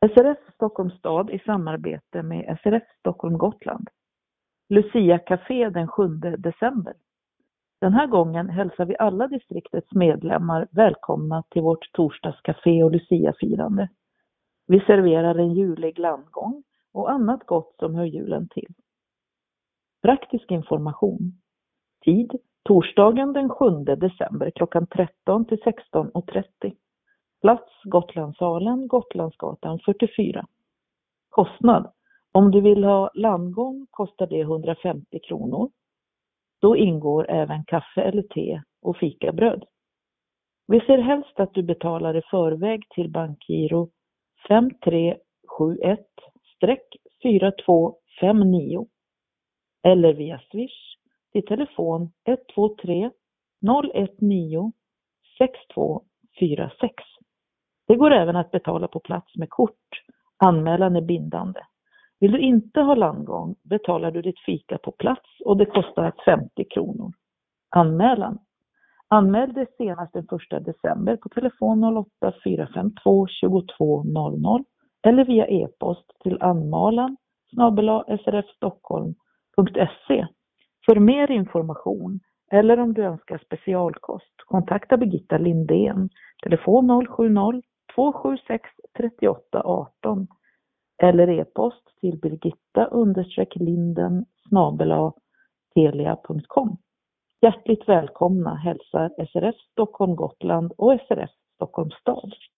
SRF Stockholms stad i samarbete med SRF Stockholm Gotland. Lucia Café den 7 december. Den här gången hälsar vi alla distriktets medlemmar välkomna till vårt torsdagscafé och Lucia-firande. Vi serverar en julig landgång och annat gott som hör julen till. Praktisk information. Tid torsdagen den 7 december klockan 13 till 16.30. Plats Gotlandssalen, Gotlandsgatan 44. Kostnad. Om du vill ha landgång kostar det 150 kronor. Då ingår även kaffe eller te och fikabröd. Vi ser helst att du betalar i förväg till bankgiro 5371-4259 eller via Swish till telefon 123 019 6246. Det går även att betala på plats med kort. Anmälan är bindande. Vill du inte ha landgång betalar du ditt fika på plats och det kostar 50 kronor. Anmälan. Anmäl dig senast den 1 december på telefon 08 452 2200 eller via e-post till anmalan srfstockholm.se. För mer information eller om du önskar specialkost kontakta Birgitta Lindén, telefon 070 276 38 18 eller e-post till birgitta linden telia.com. Hjärtligt välkomna hälsar SRF Stockholm Gotland och SRF Stockholms stad.